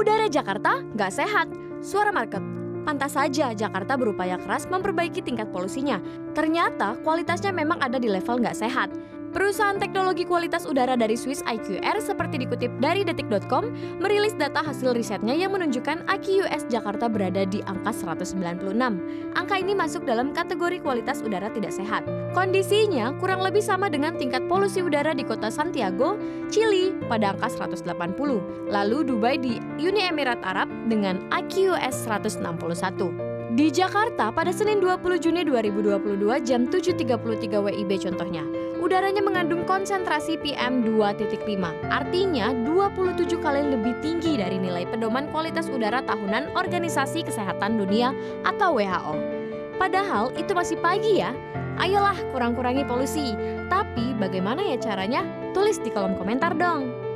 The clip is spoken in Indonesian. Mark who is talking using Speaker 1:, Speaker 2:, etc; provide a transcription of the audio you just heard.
Speaker 1: Udara Jakarta nggak sehat. Suara market. Pantas saja Jakarta berupaya keras memperbaiki tingkat polusinya. Ternyata kualitasnya memang ada di level nggak sehat. Perusahaan teknologi kualitas udara dari Swiss IQR seperti dikutip dari detik.com merilis data hasil risetnya yang menunjukkan AQUS Jakarta berada di angka 196. Angka ini masuk dalam kategori kualitas udara tidak sehat. Kondisinya kurang lebih sama dengan tingkat polusi udara di kota Santiago, Chili pada angka 180, lalu Dubai di Uni Emirat Arab dengan AQUS 161. Di Jakarta pada Senin 20 Juni 2022 jam 7.33 WIB contohnya, udaranya mengandung konsentrasi PM2.5. Artinya 27 kali lebih tinggi dari nilai pedoman kualitas udara tahunan Organisasi Kesehatan Dunia atau WHO. Padahal itu masih pagi ya. Ayolah kurang-kurangi polusi. Tapi bagaimana ya caranya? Tulis di kolom komentar dong.